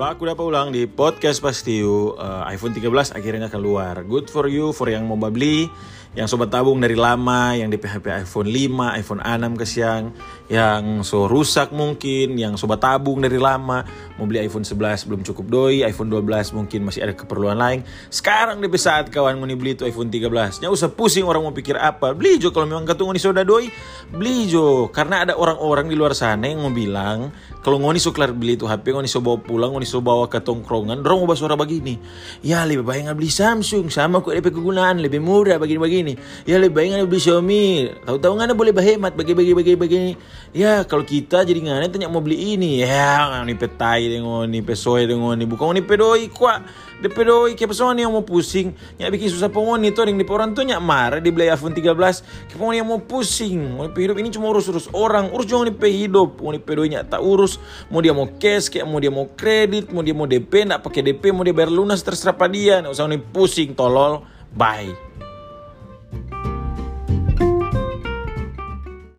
Baku dapat ulang di podcast Pastiu uh, iPhone 13 akhirnya keluar. Good for you for yang mau beli, yang sobat tabung dari lama, yang di PHP iPhone 5, iPhone 6 ke siang, yang so rusak mungkin, yang sobat tabung dari lama, mau beli iPhone 11 belum cukup doi, iPhone 12 mungkin masih ada keperluan lain. Sekarang di saat kawan mau beli itu iPhone 13. Nggak usah pusing orang mau pikir apa. Beli jo kalau memang ketemu di soda doi, beli jo. Karena ada orang-orang di luar sana yang mau bilang kalau ngoni suklar beli itu HP, ngoni so bawa pulang, ngoni so bawa ke tongkrongan, dorong ubah suara begini. Ya lebih baik nggak beli Samsung, sama kok DP kegunaan, lebih murah begini-begini. Ya lebih baik nggak beli Xiaomi, tahu-tahu nggak boleh berhemat bagi-bagi bagi-bagi. Ya kalau kita jadi nggak tanya mau beli ini, ya ngoni petai dengan ngoni pesoe dengan ngoni, bukan ngoni pedoi kuat. DP doi ke yang mau pusing, nyak bikin susah pengoni itu yang di orang tuh nyak marah di beli iPhone 13, ke yang mau pusing, mau hidup ini cuma urus-urus orang, urus jangan di hidup, mau di doi nyak tak urus, mau dia mau cash, kayak mau dia mau kredit, mau dia mau DP, nak pakai DP, mau dia bayar lunas terserah pada dia, nggak usah nih pusing, tolol, bye.